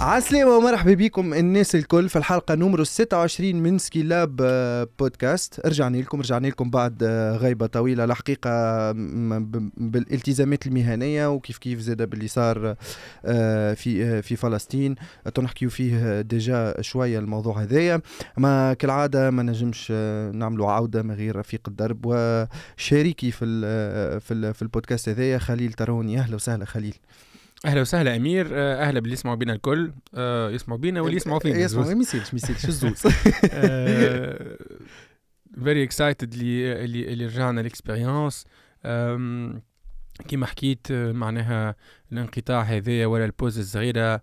عسلامة ومرحبا بكم الناس الكل في الحلقة نمرو 26 من سكيلاب آه، بودكاست. رجعنا لكم رجعنا لكم بعد آه، غيبة طويلة الحقيقة بالالتزامات المهنية وكيف كيف زادة باللي صار آه، في في فلسطين. تنحكيو فيه déjà شوية الموضوع هذايا. ما كالعادة ما نجمش نعملوا عودة من غير رفيق الدرب وشريكي في في, في البودكاست هذايا خليل تروني. أهلا وسهلا خليل. أهلا وسهلا أمير آه، أهلا باللي يسمعوا بينا الكل. آه، يسمعوا بينا واللي يسمعوا فينا. يسمعوا ما يصيرش ما يصيرش الزوز very excited اللي اللي اللي رجعنا ال expérience كيما حكيت معناها الانقطاع هذايا ولا ال pause الصغيرة.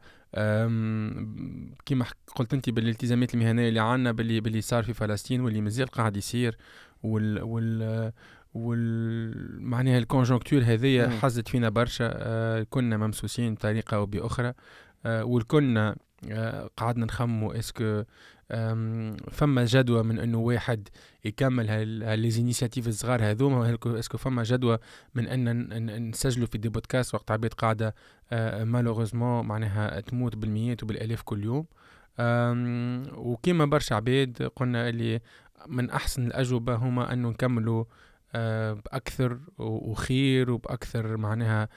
كيما قلت أنت بالالتزامات المهنية اللي عندنا باللي باللي صار في فلسطين واللي مازال قاعد يصير وال وال ومعناها ال conjoncture هذيا حزت فينا برشا آه كنا ممسوسين بطريقة أو بأخرى آه والكلنا آه قعدنا نخمو est-ce que فما جدوى من أنه واحد يكمل هال les initiatives الصغار هذوما est-ce que فما جدوى من أن نسجلوا في des podcasts وقت عباد قاعدة malheureusement معناها تموت بالمئات وبالألاف كل يوم. وكيما برشا عباد قلنا اللي من أحسن الأجوبة هما أنه نكملوا بأكثر وخير وبأكثر معناها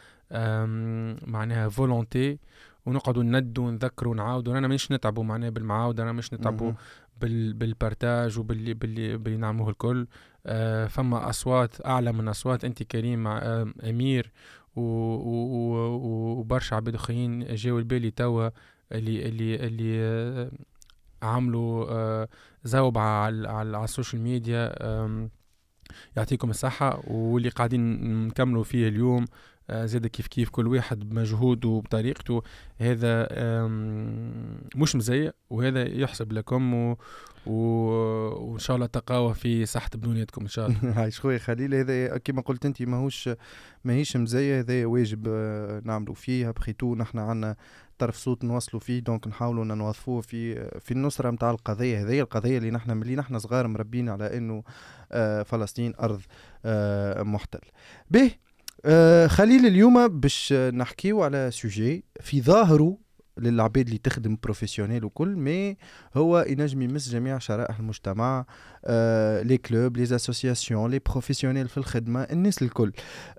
معناها volonté ونقعدوا ندوا ونذكروا ونعاودوا. أنا مش نتعبوا معناها بالمعاودة أنا مش نتعبوا بال بال partage وباللي باللي باللي نعملوه الكل. آه فما أصوات أعلى من أصوات. انت كريم آه أمير وبرشا عباد آخرين جاوا لبالي توا اللي اللي اللي آه عملوا آه زوبعة على على ال social media. آه يعطيكم الصحة واللي قاعدين نكملوا فيه اليوم آه، زاد كيف كيف كل واحد بمجهوده وبطريقته هذا مش مزية وهذا يحسب لكم و... و... وإن شاء الله تقعدوا في صحة بدنكم إن شاء الله. عايش خويا خليل هذا كما قلت أنت ماهوش ماهيش مزية هذا واجب آه، نعملوا فيه بخيتو نحن عندنا طرف صوت نوصلوا فيه donc نحاولوا نوظفوه في في النصرة نتاع القضية هذه القضية اللي نحن ملي نحن صغار مربين على إنه آه، فلسطين أرض آه، محتلة آه، خليل اليوم باش نحكيو على sujet. في ظاهره للعباد اللي تخدم professionnel وكل mais هو ينجم يمس جميع شرائح المجتمع آه les clubs les associations les professionnels في الخدمة الناس الكل.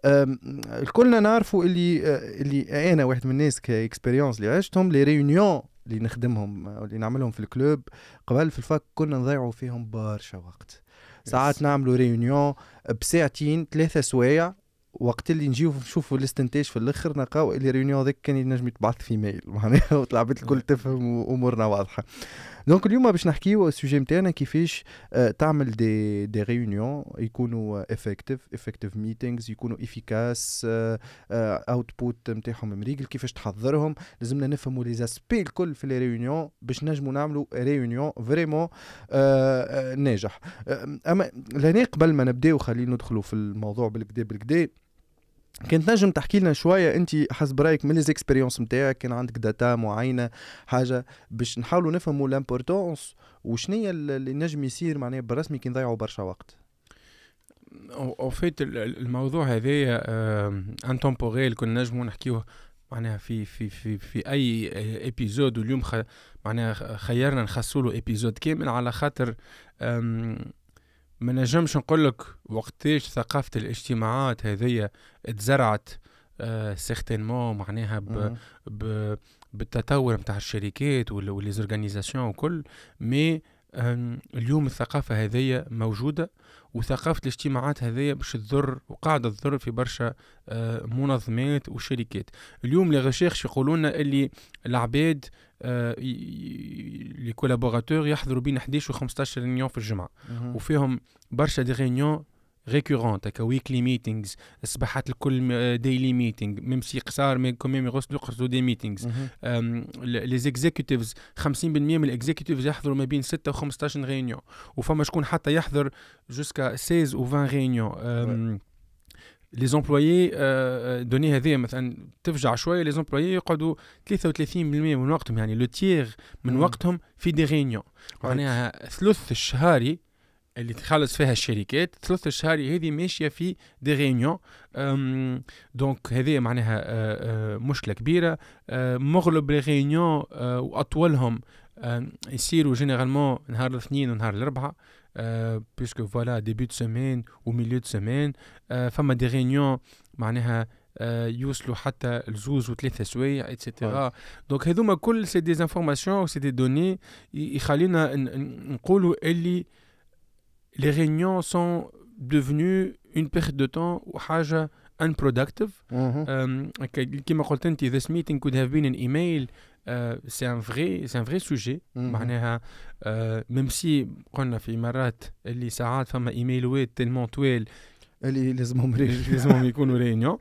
آه الكلنا نعرفوا اللي آه اللي أنا واحد من الناس ك expérience اللي عشتهم les réunions اللي نخدمهم اللي نعملهم في ال club. قبل في الفك كنا نضيعوا فيهم برشا وقت. ساعات نعملوا réunion بساعتين ثلاثة سوايع. وقت اللي نجيو نشوفوا الاستنتاج في الأخر نلقاو ال la réunion هذاك كان ينجم يتبعث في mail معناها وطلعت الكل تفهم أمورنا واضحة. donc اليوم باش نحكيو ال sujet نتاعنا كيفاش آه، تعمل des des réunions يكونوا effective effective meetings يكونوا efficaces output نتاعهم مريقل كيفاش تحضرهم. لازمنا نفهموا les aspects الكل في les réunions باش نجموا نعملوا réunion vraiment ناجح. أما لهنا قبل ما نبداو خلينا ندخلوا في الموضوع بالكدا بالكدا كنت نجم تحكي لنا شوية انت حسب رأيك من les expériences نتاعك كان عندك data معينة حاجة باش نحاولوا نفهموا l'importance وشنية اللي نجم يصير معناها بالرسمي كي نضيعوا برشا وقت؟ en fait الموضوع هذايا intemporel كنا نجموا نحكيوه معناها في في في في أي épisode واليوم خ... معناها خيرنا نخصوا له épisode كامل على خاطر ما نجمش نقول لك وقتاش ثقافة الاجتماعات هذيا تزرعت آه certainement معناها ب ب بالتطور نتاع الشركات و les organisations وكل mais اليوم الثقافة هذية موجودة وثقافة الاجتماعات هذية باش تضر وقاعدة تضر في برشا آه، منظمات وشركات. اليوم les recherches يقولون اللي العباد آه، les collaborateurs يحضروا بين 11 و 15 réunions في الجمعة. وفيهم برشا des réunions récurrentes هكا weekly meetings الصباحات الكل daily meeting même si قصار mais quand même يغسلوا يقصدوا des meetings les executives 50% من ال executives يحضروا ما بين 6 و 15 réunions وفما شكون حتى يحضر jusqu'à 16 و 20 réunions les employés donnée هذه مثلا تفجع شوية les employés يقعدوا 33% من وقتهم يعني le tiers من وقتهم في des réunions معناها ثلث الشهري اللي تخلص فيها الشركات ثلاث شهور هذه ماشية في des réunions donc هذه معناها آه، آه، مشكلة كبيرة. آه، مغلب les réunions وأطولهم يصيروا généralement نهار الاثنين ونهار الاربعاء puisque voilà début de semaine و milieu de semaine فما des réunions معناها يوصلوا حتى لزوز وثلاثة سوايع et cetera donc هذوما كل c'est des informations c'est des données يخلينا نقولوا اللي les réunions sont devenues une perte de temps وحاجة unproductive. كما قلت انت this meeting could have been an email uh, c'est un vrai c'est un vrai sujet معناها uh, même si قلنا في مرات اللي ساعات فما ايميلوات تلمون طويل اللي لازمهم لازمهم يكونوا ريونيون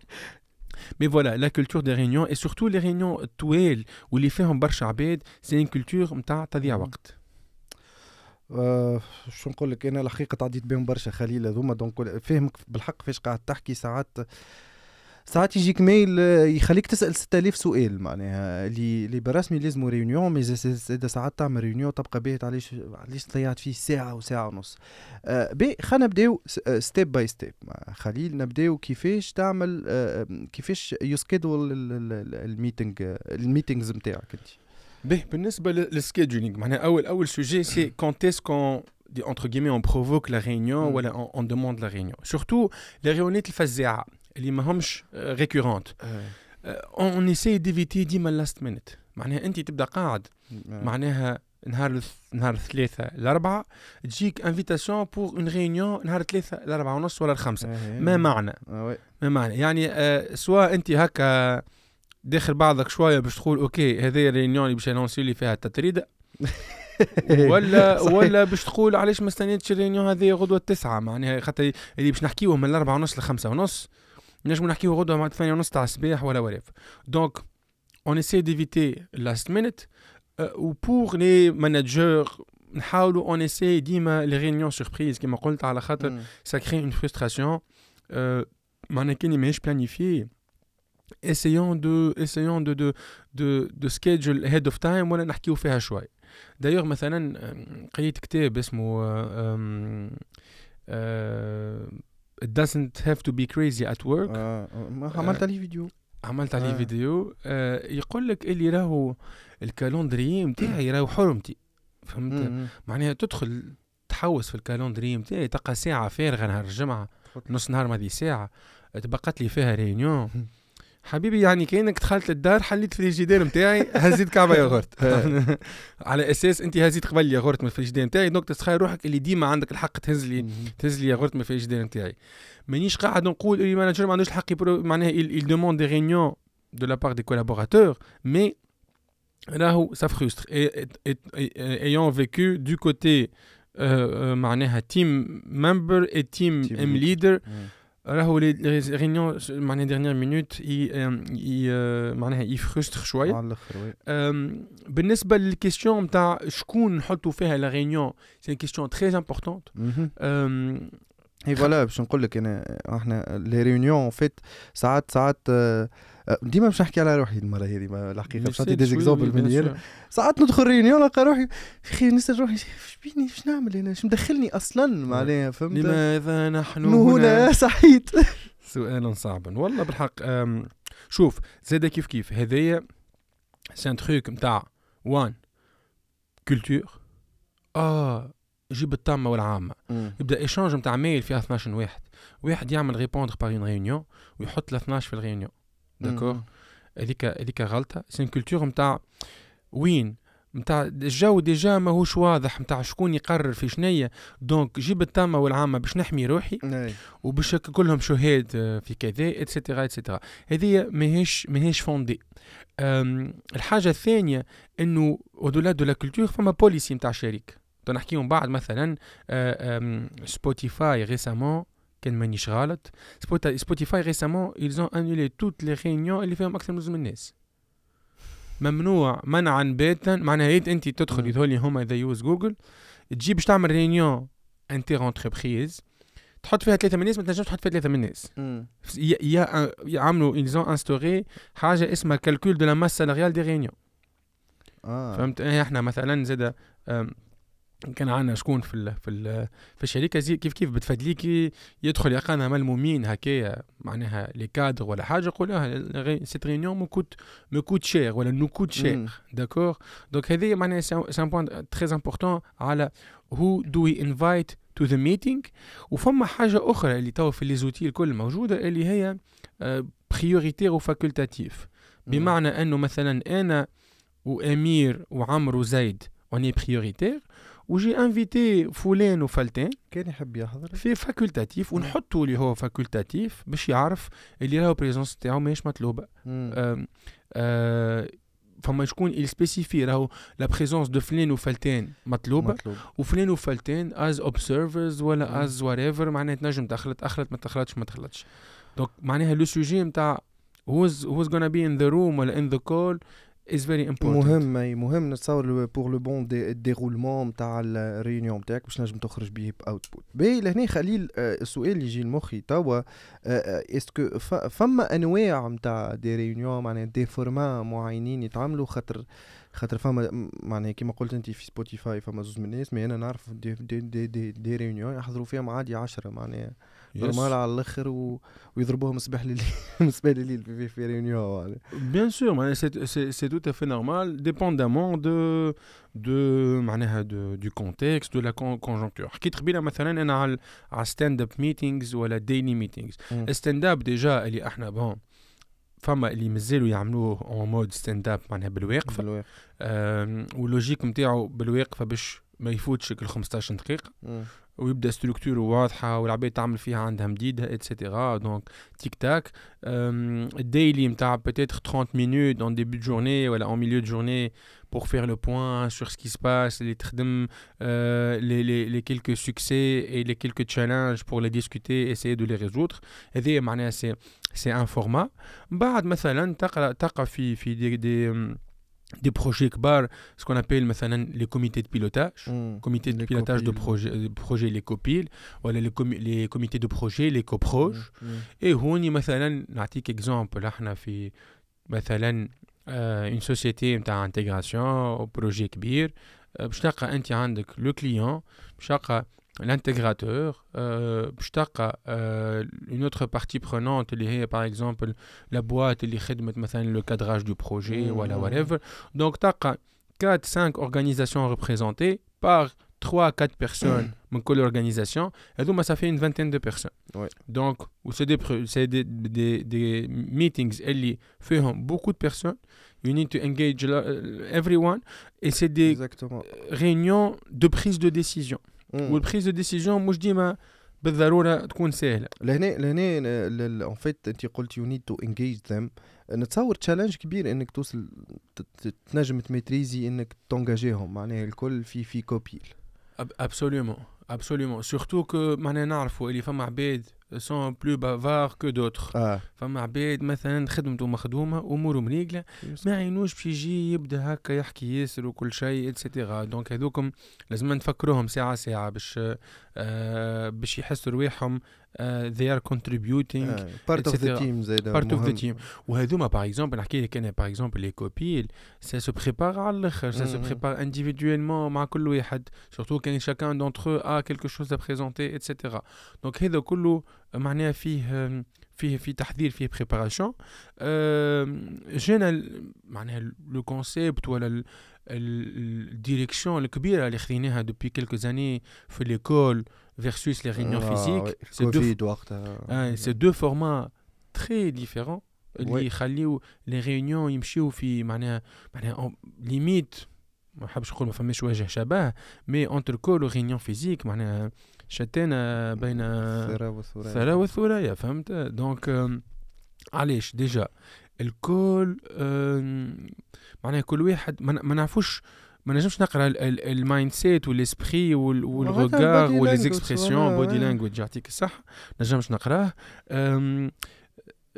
Mais voilà, la culture des réunions et surtout les réunions طويل واللي فيهم برشا عباد c'est une culture نتاع تضييع وقت. آه شو نقول لك أنا الحقيقة تعديت بهم برشا خليل هذوما. donc فاهمك بالحق فاش قاعد تحكي ساعات ساعات يجيك mail آه، يخليك تسأل 6000 سؤال معناها. اللي اللي برسمي لازم réunion mais اذا ساعات تعمل réunion تبقى باهت علاش علاش ضيعت فيه ساعة وساعة ونص. باهي خلينا نبداو step by step خليل. نبداو كيفاش تعمل آه كيفاش ي schedule ال meeting ال meetings نتاعك أنت. Ben, le scheduling, اول أول sujet c'est quand est-ce qu'on entre guillemets on provoque la réunion ou on, on demande la réunion. Surtout les réunions الفازة اللي ما همش récurrentes on essaie d'éviter ديما last minute. معناها أنت تبدأ قاعد. معناها نهار نهار الثلاثة الأربعة تجيك invitation pour une réunion نهار الثلاثة الأربعة ونص ولا الخمسة. ما معنى؟ ما معنى؟ يعني سواء أنت هكا داخل بعضك شوية باش تقول okay هذه ال réunion اللي باش annoncer لي فيها الطريدة ولا ولا باش تقول علاش ما استنيتش ال réunion هذه غدوة التسعه معناها خاطر اللي باش نحكيوه من الأربعة ونص لخمسة ونص نجمو نحكيوه غدوة مع الثانية ونص تاع الصباح ولا وريف donc on essaie d'éviter last minute و pour les managers نحاولوا on essaie ديما les réunions surprises كيما قلت على خاطر ça crée une frustration معناها quand elle ماهيش planifiée essayons de essayons de de de, de schedule ahead of time ولا نحكيو فيها شوي. دايوغ مثلا قريت كتاب اسمه It doesn't have to be crazy at work. آه عملت عليه فيديو؟ عملت عليه آه. فيديو. آه يقول لك اللي راهو ال calendrier نتاعي راهو حرمتي فهمت؟ معناها تدخل تحوس في ال calendrier نتاعي تلقى ساعة فارغة نهار الجمعة نص نهار ما دي ساعه ت book لي فيها réunion حبيبي يعني كأنك دخلت الدار حليت الفريجيدير نتاعي هزيت كعبة ياغورت. على أساس أنت هزيت قبل ياغورت من الفريجيدير نتاعي donc تتخيل روحك اللي ديما عندك الحق تهز لي تهز لي ياغورت من الفريجيدير نتاعي مانيش قاعد نقول اللي manager ما عندوش الحق معناها il demande des réunions de la part des collaborateurs mais راهو ça frustre. Et, et, et, ayant vécu du côté euh, معناها team member et team, team leader. راهو les réunions معناها dernière minute معناها ي frustre شوية على الآخر بالنسبة لل question نتاع شكون نحطوا فيها la réunion c'est question très importante et voilà باش نقول لك انا إحنا les réunions فيت ساعات ساعات ديما باش نحكي على روحي المرة هذه الحقيقة باش نعطي des exemples من ساعات ندخل réunion نلقى روحي أخي نسال روحي إيش بيني إيش نعمل هنا؟ إيش مدخلني أصلا؟ معناها فهمت؟ لماذا نحن هنا صحيت. سؤال صعب. والله بالحق شوف زاد كيف كيف؟ هذايا c'est un truc نتاع une culture آه جيب التامة والعامة. يبدأ échange نتاع mail فيها 12 واحد. واحد يعمل répondre par une réunion ويحط ل 12 في ال réunion. d'accord هذيك هذيك غلطة. c'est culture نتاع وين؟ نتاع الجو déjà ماهوش واضح. نتاع شكون يقرر في شنية. donc جيب التامة والعامة باش نحمي روحي وباش كلهم شهاد في كذا et cetera et cetera هذه ماهيش ماهيش fondée الحاجة الثانية إنه au-delà de la culture فما policy نتاع شركة. نحكيهم بعد مثلا Spotify récemment كان مانيش غلط Spotify récemment ils ont annulé toutes les réunions اللي فيهم أكثر من زوج الناس. ممنوع منعا باتا. معناها أنت تدخل يظهر هما they use Google تجي باش تعمل réunion inter entreprise تحط فيها ثلاثة من الناس ما تنجمش تحط فيها ثلاثة من الناس. يا يعملوا ils ont instauré حاجة اسمها calcul de la masse salariale des réunions آه. فهمت؟ إحنا مثلا زاد كان عندنا شكون في ال في ال في الشركة زي كيف كيف يتفدلك يدخل يلقانا ملمومين هكايا معناها les cadres ولا حاجة يقول cette réunion me coûte me coûte cher ولا nous coûte cher d'accord donc هذه معناها c'est un point très important على who do we invite to the meeting وفما حاجة أخرى اللي تو في les outils الكل موجودة اللي هي prioritaire و facultatif بمعنى أنه مثلا أنا وأمير وعمرو وزيد on est prioritaires و j'ai invité فلان وفلتان كان يحب يحضر في facultatif ونحطوا اللي هو facultatif باش يعرف اللي راهو présence تاعو ماهيش مطلوبه فما شكون il spécifie راهو la présence de فلان وفلتان مطلوبة مطلوب. وفلان وفلتان as observers ولا as whatever معناها تنجم تخلط أخلط ما تخلطش ما تخلطش. donc معناها le sujet نتاع who's who's gonna be in the room ولا in the call is very important. مهم مهم نتصور pour le bon déroulement نتاع ال réunion نتاعك باش نجم تخرج به ب output باهي لهنا خليل السؤال اللي يجي لمخي توا est-ce que فما أنواع نتاع des réunions معناها des formats معينين يتعملوا خاطر خاطر فما معناها كيما قلت انت في Spotify فما زوز من الناس مي أنا نعرف دي دي دي, دي, دي ريونيون يحضروا فيهم عادي عشرة معناها normal على الآخر و... ويضربوهم صباح الليل صباح الليل في, في réunion bien sûr c'est tout à fait normal dépendamment de de معناها du du contexte de la conjoncture حكيت قبيله مثلا أنا على على stand-up meetings ولا daily meetings ال stand-up déjà اللي إحنا bon فما اللي مازالوا يعملوه en mode stand-up معناها بالواقفه بالواقف وال logique نتاعو بالواقفه باش ما يفوتش ال 15 دقيقه ويبدا ستركتور واضحه والعباد تعمل فيها عندها مديده اتسيتيرا دونك تيك تاك الديلي نتاع بيتيتر 30 مينوت دون ديبي دو جورني ولا اون ميليو دو جورني pour faire le point sur ce qui se passe, les, euh, les, les, les quelques succès et les quelques challenges pour les discuter, essayer de les résoudre. Et c'est, c'est un format. بعد مثلا تقرا تقع في في دي, دي des projets كبار ce qu'on appelle مثلا les comités de pilotage mm. comités de pilotage de projet projet les copiles ولا les, com les comités de projet les coproges mm. mm. et هوني مثلا نعطيك exemple احنا في مثلا euh, une société نتاع intégration projet كبير باش تلقى انت عندك لو كليون باش تلقى l'intégrateur, euh, euh, une autre partie prenante, par exemple la boîte, le cadrage du projet, mmh. voilà, whatever. Donc, tu as 4-5 organisations représentées par 3-4 personnes dans mmh. et donc ça fait une vingtaine de personnes. Ouais. Donc, c'est des, des, des, des, meetings qui font beaucoup de personnes. You need to engage everyone, et c'est des Exactement. réunions de prise de décision. وال prise de décision مش ديما بالضرورة تكون سهلة. لهنا لهنا en fait انت قلت you need to engage them نتصور challenge كبير إنك توصل تنجم ت maîtriser إنك ت engage يهم معناها الكل في في COPIL absolument absolument surtout que معناها نعرفوا اللي فما عباد sont plus bavards que d'autres آه. فما عباد مثلا خدمته مخدومة اموره مريقله ما عينوش باش يجي يبدأ هكا يحكي ياسر وكل شيء et cetera donc هذوكم لازم نفكروهم ساعة ساعة باش آه باش يحسوا رواحهم uh, they are contributing uh, part of the team زيدا part of the team. وهذوما par exemple نحكي لك أنا par exemple les COPIL ça se prépare على الآخر ça se prépare individuellement مع كل واحد surtout quand chacun d'entre eux a quelque chose à présenter et cetera donc هذا كله معناها فيه فيه في تحضير فيه préparation جينا معناها le concept ولا ال direction الكبيره اللي خذيناها depuis quelques années في les calls versus les réunions ah, physiques. Ouais. C'est deux, ah, c'est deux formats très différents. اللي يخليو les réunions يمشيو في معناها معناها limite ما نحبش نقول ما فماش وجه شبه mais entre call réunion physique معناها شتان بين الثرى والثريا فهمت donc علاش déjà الكل معناها كل واحد ما نعرفوش ما نجمش نقرأ المايند سيت والاسبري والغوغار وليزيكسبرسيون بودي لانجويج يعطيك الصح نجمش نقرأه.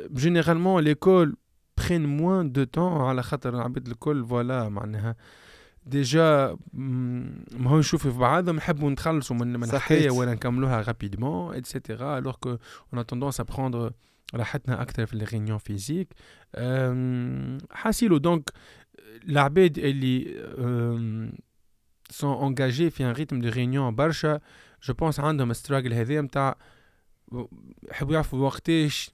généralement les calls prennent moins de temps على خاطر العباد الكل voilà معناها. déjà ما هو نشوفوا في بعضهم نحبوا نتخلصوا من من الحكاية ولا نكملوها rapidement et cetera alors que on a tendance à prendre راحتنا أكثر في les réunions physiques حاسيلو donc العباد اللي sont engagés في un rythme de réunion برشا je pense عندهم struggle هذا نتاع يحبوا يعرفوا وقتاش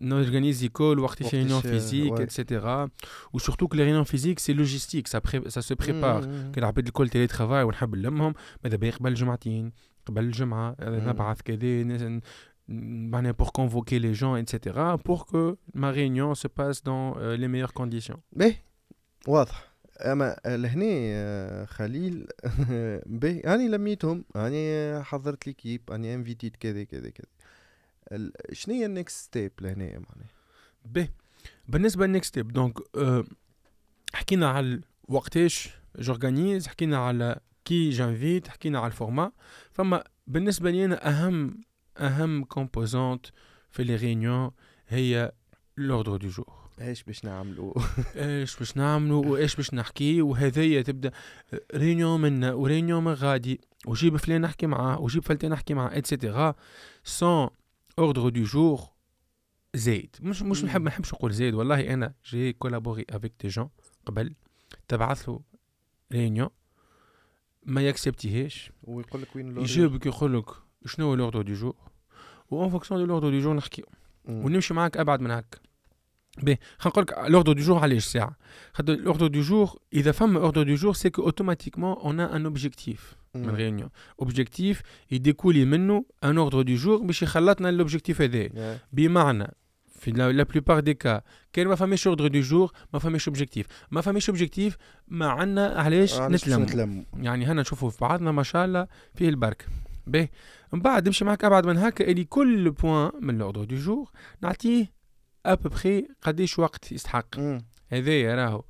ن organiser call وقتاش réunion physique et cetera و surtout que les réunions physiques c'est logistique ça ça se prépare كي العباد الكل télétravail ونحب نلمهم ماذا بيا قبل جمعتين قبل الجمعه نبعث كذا معناها pour convoquer les gens etc pour que ma réunion se passe dans euh, les meilleures conditions. باهي واضح. أما لهنا خليل به اني لميتهم اني حضرت l'équipe اني invité ت كذا كذا كذا. شنو هي ال next step لهنا معناها به. بالنسبة لل next step donc حكينا على وقتاش j'organise حكينا على qui j'invite حكينا على ال format. فما بالنسبة لي أنا أهم أهم composante في لي هي l'ordre du jour إيش باش نعملوا إيش باش نعملوا وإيش باش نحكي؟ وهذيا تبدأ réunion منا و réunion من غادي. وجيب فلان نحكي معاه وجيب فلتان نحكي معاه et cetera sans ordre du jour زايد. مش مش نحب ما نحبش نقول زايد. والله أنا j'ai collaboré avec des gens قبل. تبعث له réunion ما ي accepter هاش ويقول لك وين يجاوبك يقول لك شنو هو l'ordre du jour و en fonction de l'ordre du jour نحكي ونمشي معاك أبعد من هكا. باهي خلينا نقول لك l'ordre du jour علاش ساعه خاطر l'ordre du jour اذا فما ordre du jour c'est que automatiquement on a un objectif من réunion objectif ي découler منه un ordre du jour باش يخلطنا l'objectif هذا بمعنى في la plupart des cas quand ما فماش ordre du jour ما فماش objectif ما فماش objectif ما عندنا علاش نتلم يعني هنا نشوفوا في بعضنا ما شاء الله فيه البركه باهي من بعد نمشي معك ابعد من هكا اللي كل point من l'ordre du jour نعطيه ابوبخي قديش وقت يستحق هذايا راهو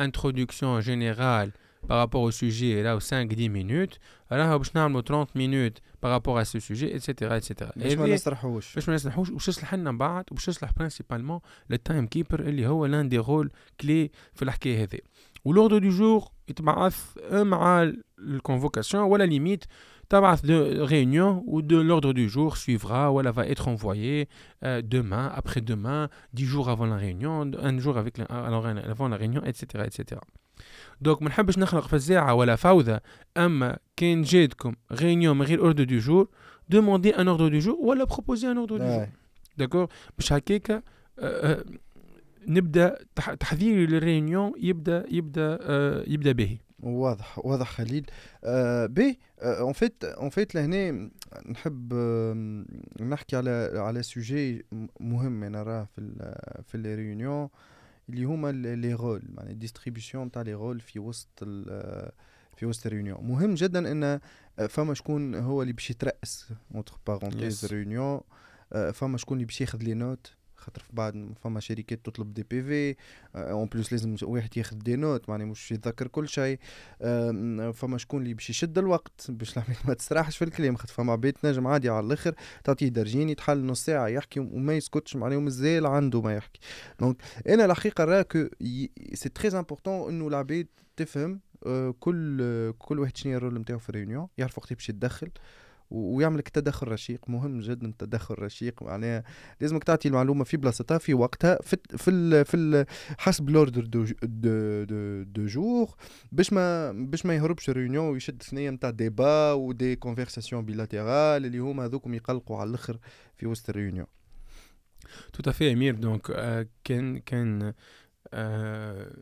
introduction générale par rapport au sujet راهو 5 10 minutes راهو باش نعملوا 30 minutes par rapport à ce sujet et cetera et cetera باش ما نسرحوش. باش ما نسرحوش وباش يصلح لنا بعد وباش يصلح principalement لل time keeper اللي هو l'un des rôles clés في الحكاية هذه ولوردو دو جور يتبعث مع الكونفوكاسيون ولا ليميت Tabac de réunion ou de l'ordre du jour suivra ou elle va être envoyé euh, demain, après-demain, dix jours avant la réunion, un jour avec la, avant la réunion, etc. etc. Donc, ما نحبش نخلق فزاعة ولا فوضى أما كان جاتكم réunion من غير ordre du jour demandez un ordre du jour ولا proposer un ordre du jour d'accord باش هكاك نبدأ تحضير لل réunion يبدأ يبدأ يبدأ به. واضح واضح خليل. آه ben en fait en fait لهنا نحب آه نحكي على على sujet مهم أنا راه في ال في les réunions اللي هما لي رول يعني distribution تاع لي رول في وسط في وسط ال réunion مهم جدا إن فما شكون هو اللي باش يترأس entre parenthèses réunion فما شكون اللي باش ياخذ les notes خاطر في بعض فما شركات تطلب des PV en plus لازم واحد ياخذ des notes معني مش يتذكر كل شيء فما شكون اللي باش يشد الوقت باش العباد ما تسرحش في الكلام خاطر فما عباد نجم عادي على الآخر تعطيه درجين يتحل نص ساعة يحكي وما يسكتش معناه مازال عنده ما يحكي. donc أنا الحقيقة راه que c'est très important إنه العباد تفهم كل كل واحد شنو ال rôle نتاعو في ال réunion يعرف وقت باش يتدخل. ويعمل لك تدخل رشيق مهم جدا التدخل الرشيق معناها لازمك تعطي المعلومة في بلاصتها في وقتها في في في حسب l'ordre du du du, du jour باش ما باش ما يهربش ال réunion ويشد ثنية نتاع débats و des conversations bilatérales اللي هما هذوكم يقلقوا على الأخر في وسط ال réunion tout à fait امير donc كان كان آه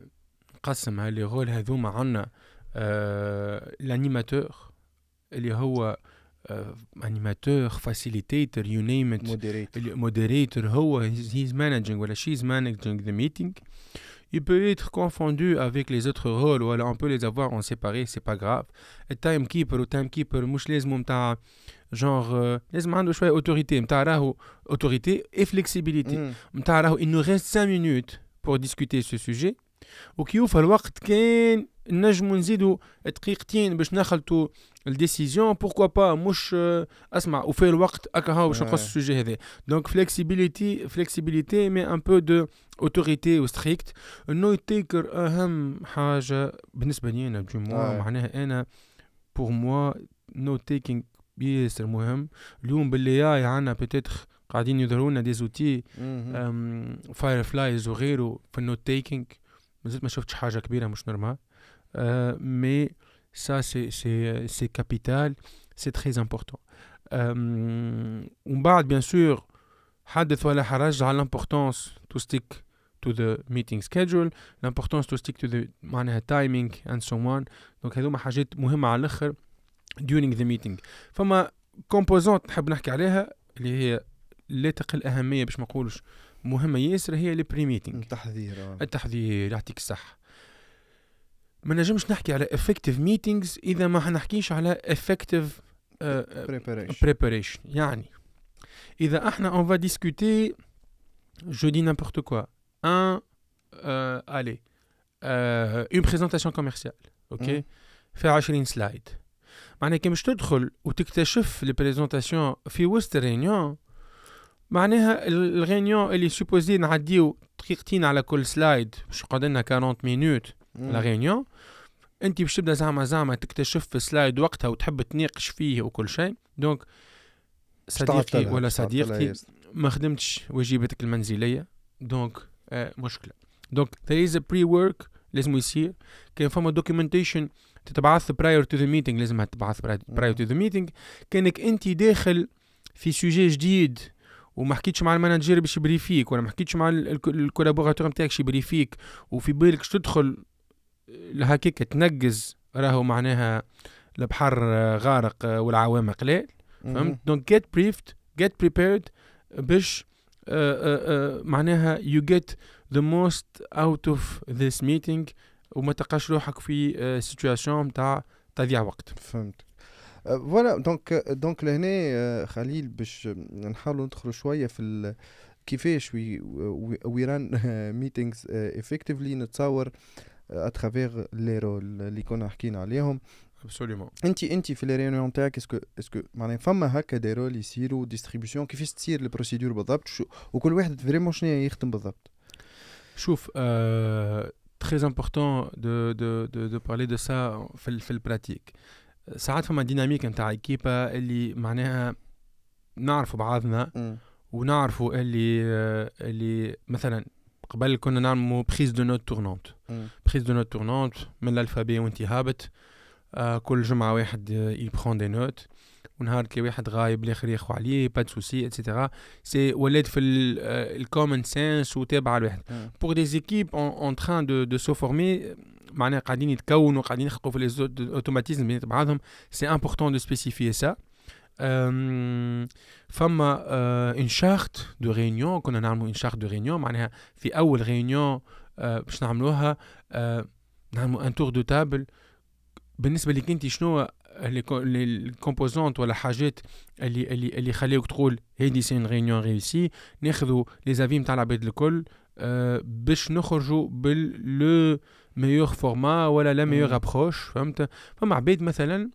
قسم هالي رول هذوما عندنا آه l'animateur اللي هو انيماتور فاسيليتيتور يو نيم ات مودريتور هو هيز مانجينج ولا شيز مانجينج ذا ميتينغ il peut être confondu avec les autres rôles ou alors on peut les avoir en séparé c'est pas grave le timekeeper ou timekeeper مش لازم نتاع genre لازم عنده شويه autorité نتاع راهو autorité et flexibilité نتاع راهو il nous reste 5 minutes pour discuter ce sujet وكي يوفى الوقت كان نجمو نزيدو دقيقتين باش نخلطو ال décision. pourquoi pas مش أسمع. وفي الوقت اكا هاو باش نقص ال sujet هذا. donc flexibilité flexibilité mais un peu d'autorité و strict انه يتيكر أهم حاجة بالنسبة لي أنا de moi معناها أنا pour moi note taking ياسر مهم اليوم بال AI عندنا peut-être قاعدين يظهروا لنا des outils Fireflies وغيره في ال note taking ما زلت ما شفتش حاجة كبيرة مش normal آه mais ça c'est c'est c'est capital c'est très important ومن بعد bien sûr حدث ولا حرج على l'importance to stick to the meeting schedule l'importance to stick to the معناها timing and so on donc هذوما حاجات مهمة على الأخر during the meeting. فما composante نحب نحكي عليها اللي هي لا تقل أهمية باش ما نقولش مهمة ياسر هي ال pre-meeting التحضير التحضير يعطيك الصحة. ما نجمش نحكي على effective meetings إذا ما حنحكيش على effective uh, preparation. preparation. يعني إذا إحنا on va discuter je dis n'importe quoi. Un euh, allez euh, une présentation commerciale ok مم. في 20 slides معناها كي مش تدخل وتكتشف ال présentation في وسط ال réunion معناها ال- ال réunion اللي supposé نعديو دقيقتين على كل slide باش يقعد لنا 40 minutes la réunion انت باش تبدأ زعما زعما تكتشف في slide وقتها وتحب تناقش فيه وكل شيء. donc صديقي ولا صديقتي ما خدمتش واجباتك المنزلية. donc آه مشكلة. donc there is a pre work لازم يصير. كان فما documentation تتبعث prior to the meeting لازمها تتبعث prior prior to the meeting. كانك انت داخل في sujet جديد. وما حكيتش مع ال manager باش ي brief يك ولا ما حكيتش مع ال collaborateur نتاعك باش ي brief يك وفي بالك تدخل هكاك تنقز راهو معناها البحر غارق والعوام قليل فهمت؟ donc get briefed get prepared باش آه، آه، آه، معناها you get the most out of this meeting وما تلقاش روحك في situation نتاع تضييع وقت. فهمت. voilà donc donc لهنا آه، خليل باش نحاولوا ندخلوا شوية في كيفاش we we run meetings effectively نتصور à travers les rôles اللي كنا حكينا عليهم. absolument انت انت في les réunions تاعك est-ce que est-ce que معناها فما هكا des rôles يصيروا distribution كيفاش تصير ال procédure بالضبط؟ وكل واحد vraiment شنو يخدم بالضبط؟ شوف euh, très important de, de, de, de parler de ça في في ال pratique ساعات فما dynamique نتاع équipe اللي معناها نعرفوا بعضنا ونعرفوا اللي آه، اللي مثلا قبل كنا نعملوا prise de notes tournante prise de notes tournante من ال alphabet وانت هابط آه كل جمعة واحد ي prend des notes ونهار كي واحد غايب الآخر ياخو عليه pas souci et cetera c'est ولات في ال common sense وتابع الواحد. pour des équipes en train de de se former معناها قاعدين يتكونوا قاعدين يخلقوا في les automatisme بين بعضهم. c'est important de spécifier ça فما une charte de réunion كنا نعملوا une charte de réunion معناها في أول réunion آه، باش نعملوها آه، نعملوا un tour de table بالنسبة لك أنت شنو ال composantes ولا حاجات اللي اللي اللي خليوك تقول هيدي c'est une réunion réussie ناخذوا les avis نتاع العباد الكل باش نخرجوا بال meilleur format ولا la meilleure. approche فهمت فما عباد مثلا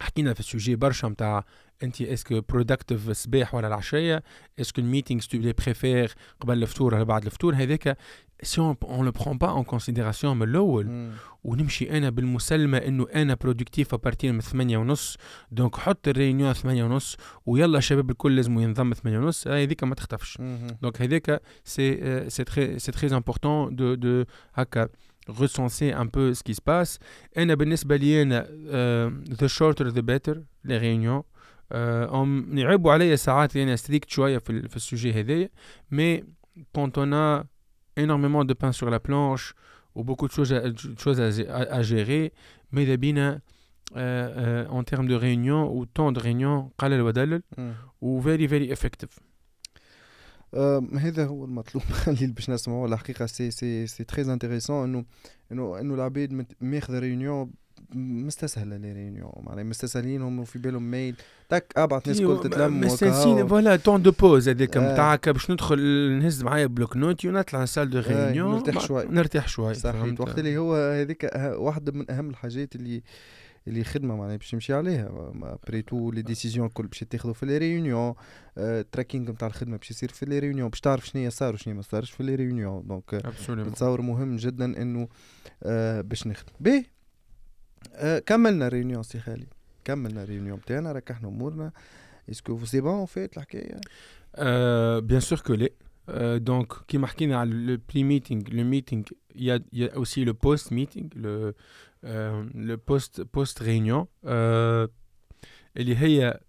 حكينا في ال sujet برشا نتاع أنت est-ce que productif الصباح ولا العشية est-ce que ال meetings tu les préfères قبل الفطور ولا بعد الفطور هذاك si on le prend pas en considération من الأول ونمشي أنا بالمسلمه انه أنا productif à partir من ثمانية ونص donc حط ال réunion ثمانية ونص ويلا الشباب الكل لازم ينضم ثمانية ونص هذيك ما تختفش دونك هذاك سي سي تري سي تري امبورطون دو دو هكا recenser un peu ce qui se passe. أنا بالنسبة لي أنا uh, the shorter the better les réunions. Uh, هم يعيبوا عليا ساعات أنا ستريكت شوية في في السوجي هذايا. مي on a énormément de pain sur la planche ou beaucoup de choses à, de choses à, à, à gérer ماذا بينا uh, uh, en termes de réunion ou temps de réunion قلل ودلل و very very effective أم، هذا هو المطلوب خليل باش نسمعوه الحقيقه سي سي سي تري انتريسون انه انه انه العباد مت- ماخذه ريونيون مستسهلة لي ريونيون معناها مستسهلين هم وفي بالهم ميل. تك ابعت ناس الكل تتلم مستنسين وكا فوالا تون دو بوز هذاك. نتاعك باش ندخل نهز معايا بلوك نوت ونطلع سال دو ريونيون نرتاح شوي. نرتاح شوي صحيح؟ وقت اللي هو هذيك أه- واحدة من أهم الحاجات اللي اللي خدمة معناها باش يمشي عليها. après tout les décisions الكل باش يتاخذوا في les réunions tracking نتاع الخدمة باش يصير في les réunions باش تعرف شنو صار وشنو ما صارش في les réunions donc نتصور مهم جدا إنه آه باش نخدم. باهي آه كملنا الريونيون سي خالي كملنا الريونيون بتاعنا ركحنا امورنا اسكو سي بون فات الحكايه بيان سور كو لا Euh, donc, qui marquait dans le pre-meeting, le meeting, il y a, y a, aussi le post-meeting, le, euh, le post, post-réunion. Euh, اللي هي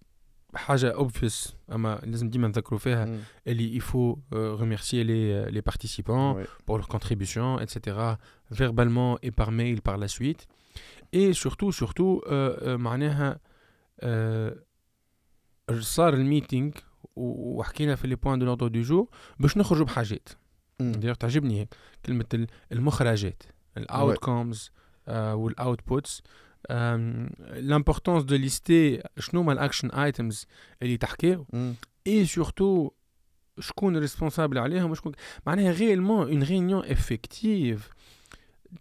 حاجة obvious أما لازم ديما نذكروا فيها mm. اللي il faut euh, remercier les, les participants ouais. pour leur contribution, etc. verbalement et par mail par la suite. Surtout, euh, euh, معناها euh, صار الميتينغ وحكينا في لي بوان دو نوتو دو جو باش نخرجوا بحاجات. دايوغ تعجبني هيك. كلمة المخرجات ال outcomes وال outputs l'importance de lister شنو هما ال action items اللي تحكيو et surtout شكون responsable عليهم وشكون معناها réellement une réunion effective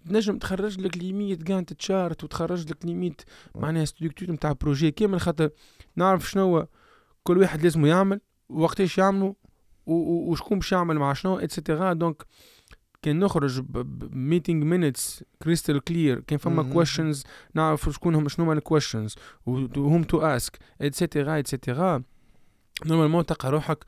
تنجم تخرج لك limite Gantt chart وتخرج لك limite معناها structure نتاع projet. كامل خاطر نعرف شنو كل واحد لازم يعمل وقتاش يعملوا وشكون باش يعمل مع شنو et cetera donc كان نخرج ب meeting minutes crystal clear كان فما questions نعرف شكون هم شنو هما ال questions وهم to ask et cetera et cetera normalement تلقى روحك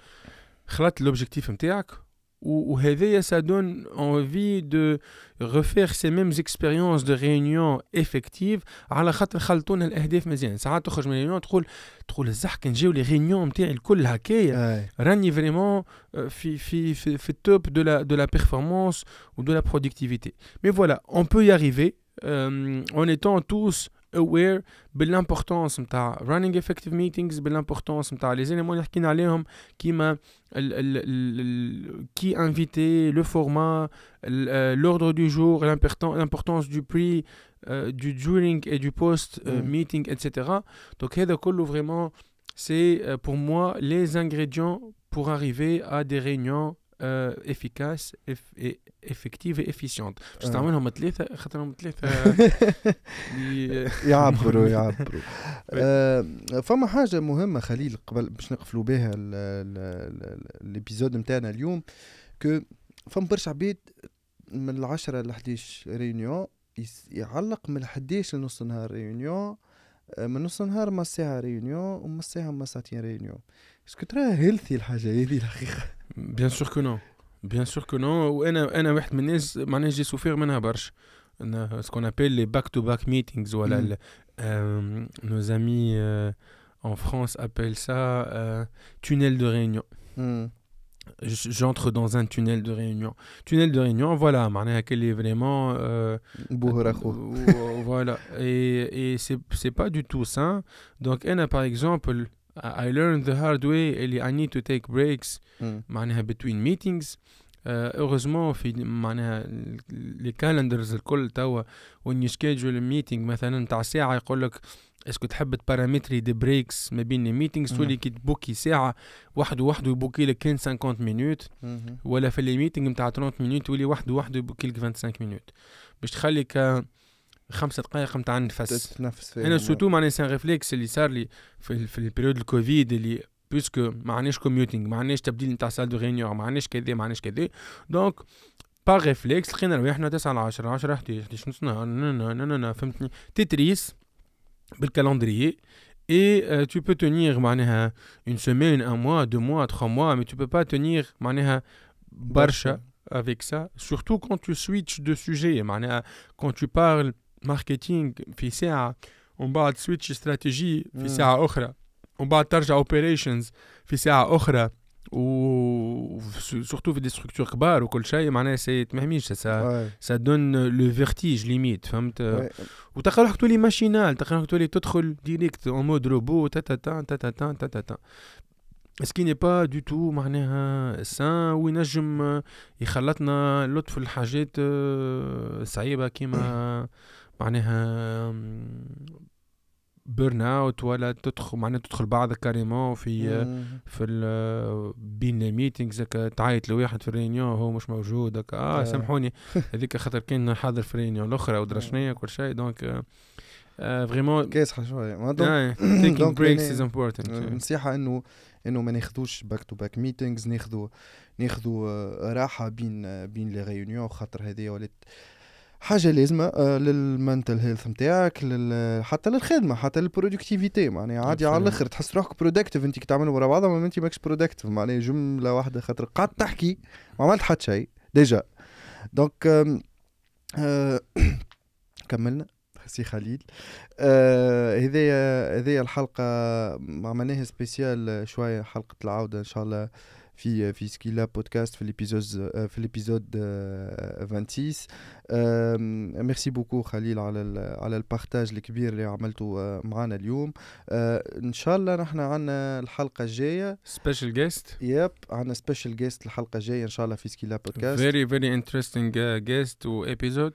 خلطت l'objectif نتاعك وهذايا ça donne envie de refaire ces mêmes expériences de réunion effectives على خاطر خلطونا الاهداف مزيان ساعات تخرج من ال réunion تقول تقول الزحك نجيو les réunions نتاعي الكل هكايا راني vraiment في في في, في ال top de la de la performance و de la productivité mais voilà on peut y arriver euh, en étant tous aware بالامبورتونس نتاع running effective meetings بالامبورتونس نتاع لي زيليمون اللي حكينا عليهم كيما qui invité, le format, l'ordre du jour, l'importance du prix, euh, du during et du post euh, mm. meeting, etc. Donc, vraiment, c'est euh, pour moi les ingrédients pour arriver à des réunions efficaces et effectives et efficientes. باش تعملهم ثلاثة خاطرهم ثلاثة يعبروا يعبروا. فما حاجة مهمة خليل قبل باش نقفلوا بها ال épisode نتاعنا اليوم كو فما برشا عباد من العشرة ل 11 réunion يعلق من 11 لنص نهار réunion من نص نهار ما ساعة réunion وما ساعة ما ساعتين réunion. Est-ce que ترى healthy الحاجة هذه الحقيقة؟ bien sûr que non بيان سور كو نو وانا انا واحد من الناس معناها جي سوفير منها برشا سكون ابيل لي باك تو باك ميتينغز ولا نو امي en France appellent ça euh, tunnel de réunion. Mm. J'entre dans un tunnel de réunion. Tunnel de réunion, voilà, معناها qu'elle est vraiment euh, voilà et et c'est c'est pas du tout ça. Donc elle par exemple I learned the hard way اللي I need to take breaks. معناها between meetings. heureusement في معناها لي كالندرز الكل توا وين ي schedule meeting مثلا تاع ساعة يقول لك est-ce que تحب ت paramétrer des breaks ما بين ال meetings تولي كي ت booki ساعة واحد وحده ي booki لك كان 50 minutes ولا في les meetings نتاع 30 minutes تولي واحد وحده ي booki لك 25 minutes باش تخليك خمسة دقائق نتاع النفس تتنفس أنا surtout معناها c'est un réflexe اللي صار لي في, في ال période ال Covid اللي puisque ما عندناش commuting ما عندناش تبديل نتاع salle de réunion ما عندناش كذا ما عندناش كذا donc par réflexe لقينا رواحنا 9 على 10 10 11 11 نص نهار فهمتني Tetris بال calendrier Et euh, tu peux tenir معناها une semaine, un mois, deux mois, trois mois, mais tu peux pas tenir معناها برشا avec ça. Surtout quand tu switches de sujet. معناها quand tu parles marketing في ساعة ومن بعد switch stratégie في ساعة أخرى ومن بعد ترجع operations في ساعة أخرى و surtout في دي ستركتور كبار وكل شيء معناها سي تمهميش سا سا دون لو فيرتيج ليميت فهمت وتلقى روحك تولي ماشينال تلقى روحك تولي تدخل ديريكت اون مود روبو تا تا تا تا تا تا تا تا اسكي ني با دو تو معناها سان وينجم يخلطنا لطف الحاجات صعيبه كيما معناها burn out ولا تدخل معناها تدخل بعضك carrément في في بين ال meetings تعيط لواحد في ال réunion هو مش موجود هكا آه سامحوني. هذيك خاطر كان حاضر في ال réunion الأخرى ودرا كل شيء donc vraiment كاسحة شوية. donc breaks is important نصيحه إنه إنه ما ناخذوش back to back meetings ناخذوا ناخذوا راحة بين بين les réunions خاطر هذه ولات حاجة لازمه آه، لل mental health نتاعك. حتى للخدمة حتى لل productivity معناها عادي على الأخر تحس روحك productive أنت كي تعمل ورا بعضها ما أنت ماكش productive معناها جملة واحدة خاطر قعدت تحكي ما عملت حتى شيء déjà. donc آه كملنا سي خليل. آه هذيا هذيا الحلقة عملناها spéciale شوية حلقة العودة إن شاء الله. في في سكيلا بودكاست في ال épisode في ال épisode 26 merci beaucoup خليل على على ال partage الكبير اللي عملته معنا اليوم. إن شاء الله نحن عندنا الحلقة الجاية. special guest yep عندنا special guest الحلقة الجاية إن شاء الله في سكيلا بودكاست very very interesting guest و épisode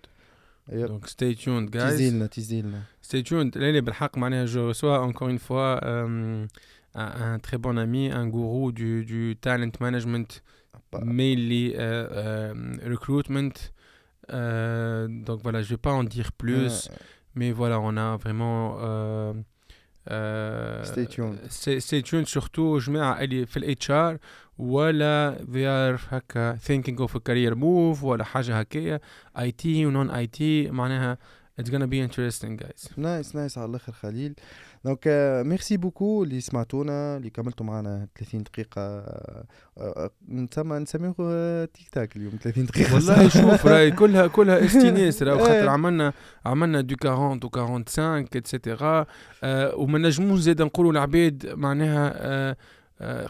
donc stay tuned guys تيزيلنا تيزيلنا stay tuned really بالحق معناها je reçois encore une fois un, un, très bon ami, un gourou du, du talent management, mainly euh, euh, recruitment. Euh, donc voilà, je vais pas en dire plus, mais voilà, on a vraiment. Euh, euh, stay tuned. Stay tuned surtout جماعة اللي في الاتش ار ولا they are هكا thinking of a career move ولا حاجة هكايا اي تي ونون اي تي معناها it's gonna be interesting guys. نايس نايس على الاخر خليل. دونك ميرسي بوكو اللي سمعتونا اللي كملتوا معنا 30 دقيقة نسمى نسميه تيك تاك اليوم 30 دقيقة والله شوف راهي كلها كلها استيناس راهو خاطر عملنا عملنا de 40 و 45 et cetera وما نجموش زاد نقولوا العباد معناها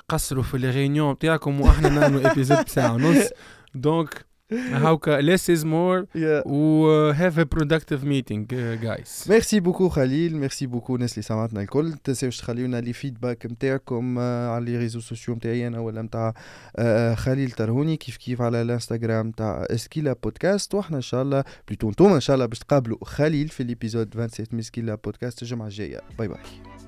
قصروا في les réunions نتاعكم وإحنا نعملوا épisode بساعة ونص. donc هاوكا less is more. Yeah. و have a productive meeting uh, guys. merci beaucoup خليل merci beaucoup الناس اللي سمعتنا الكل تنساوش تخليونا les feedbacks نتاعكم على les réseaux sociaux نتاعي أنا ولا نتاع خليل ترهوني كيف كيف على الانستغرام نتاع اسكيلا بودكاست وإحنا ان شاء الله plutôt انتوما ان شاء الله باش تقابلوا خليل في ال épisode 27 من اسكيلا بودكاست الجمعه الجايه bye bye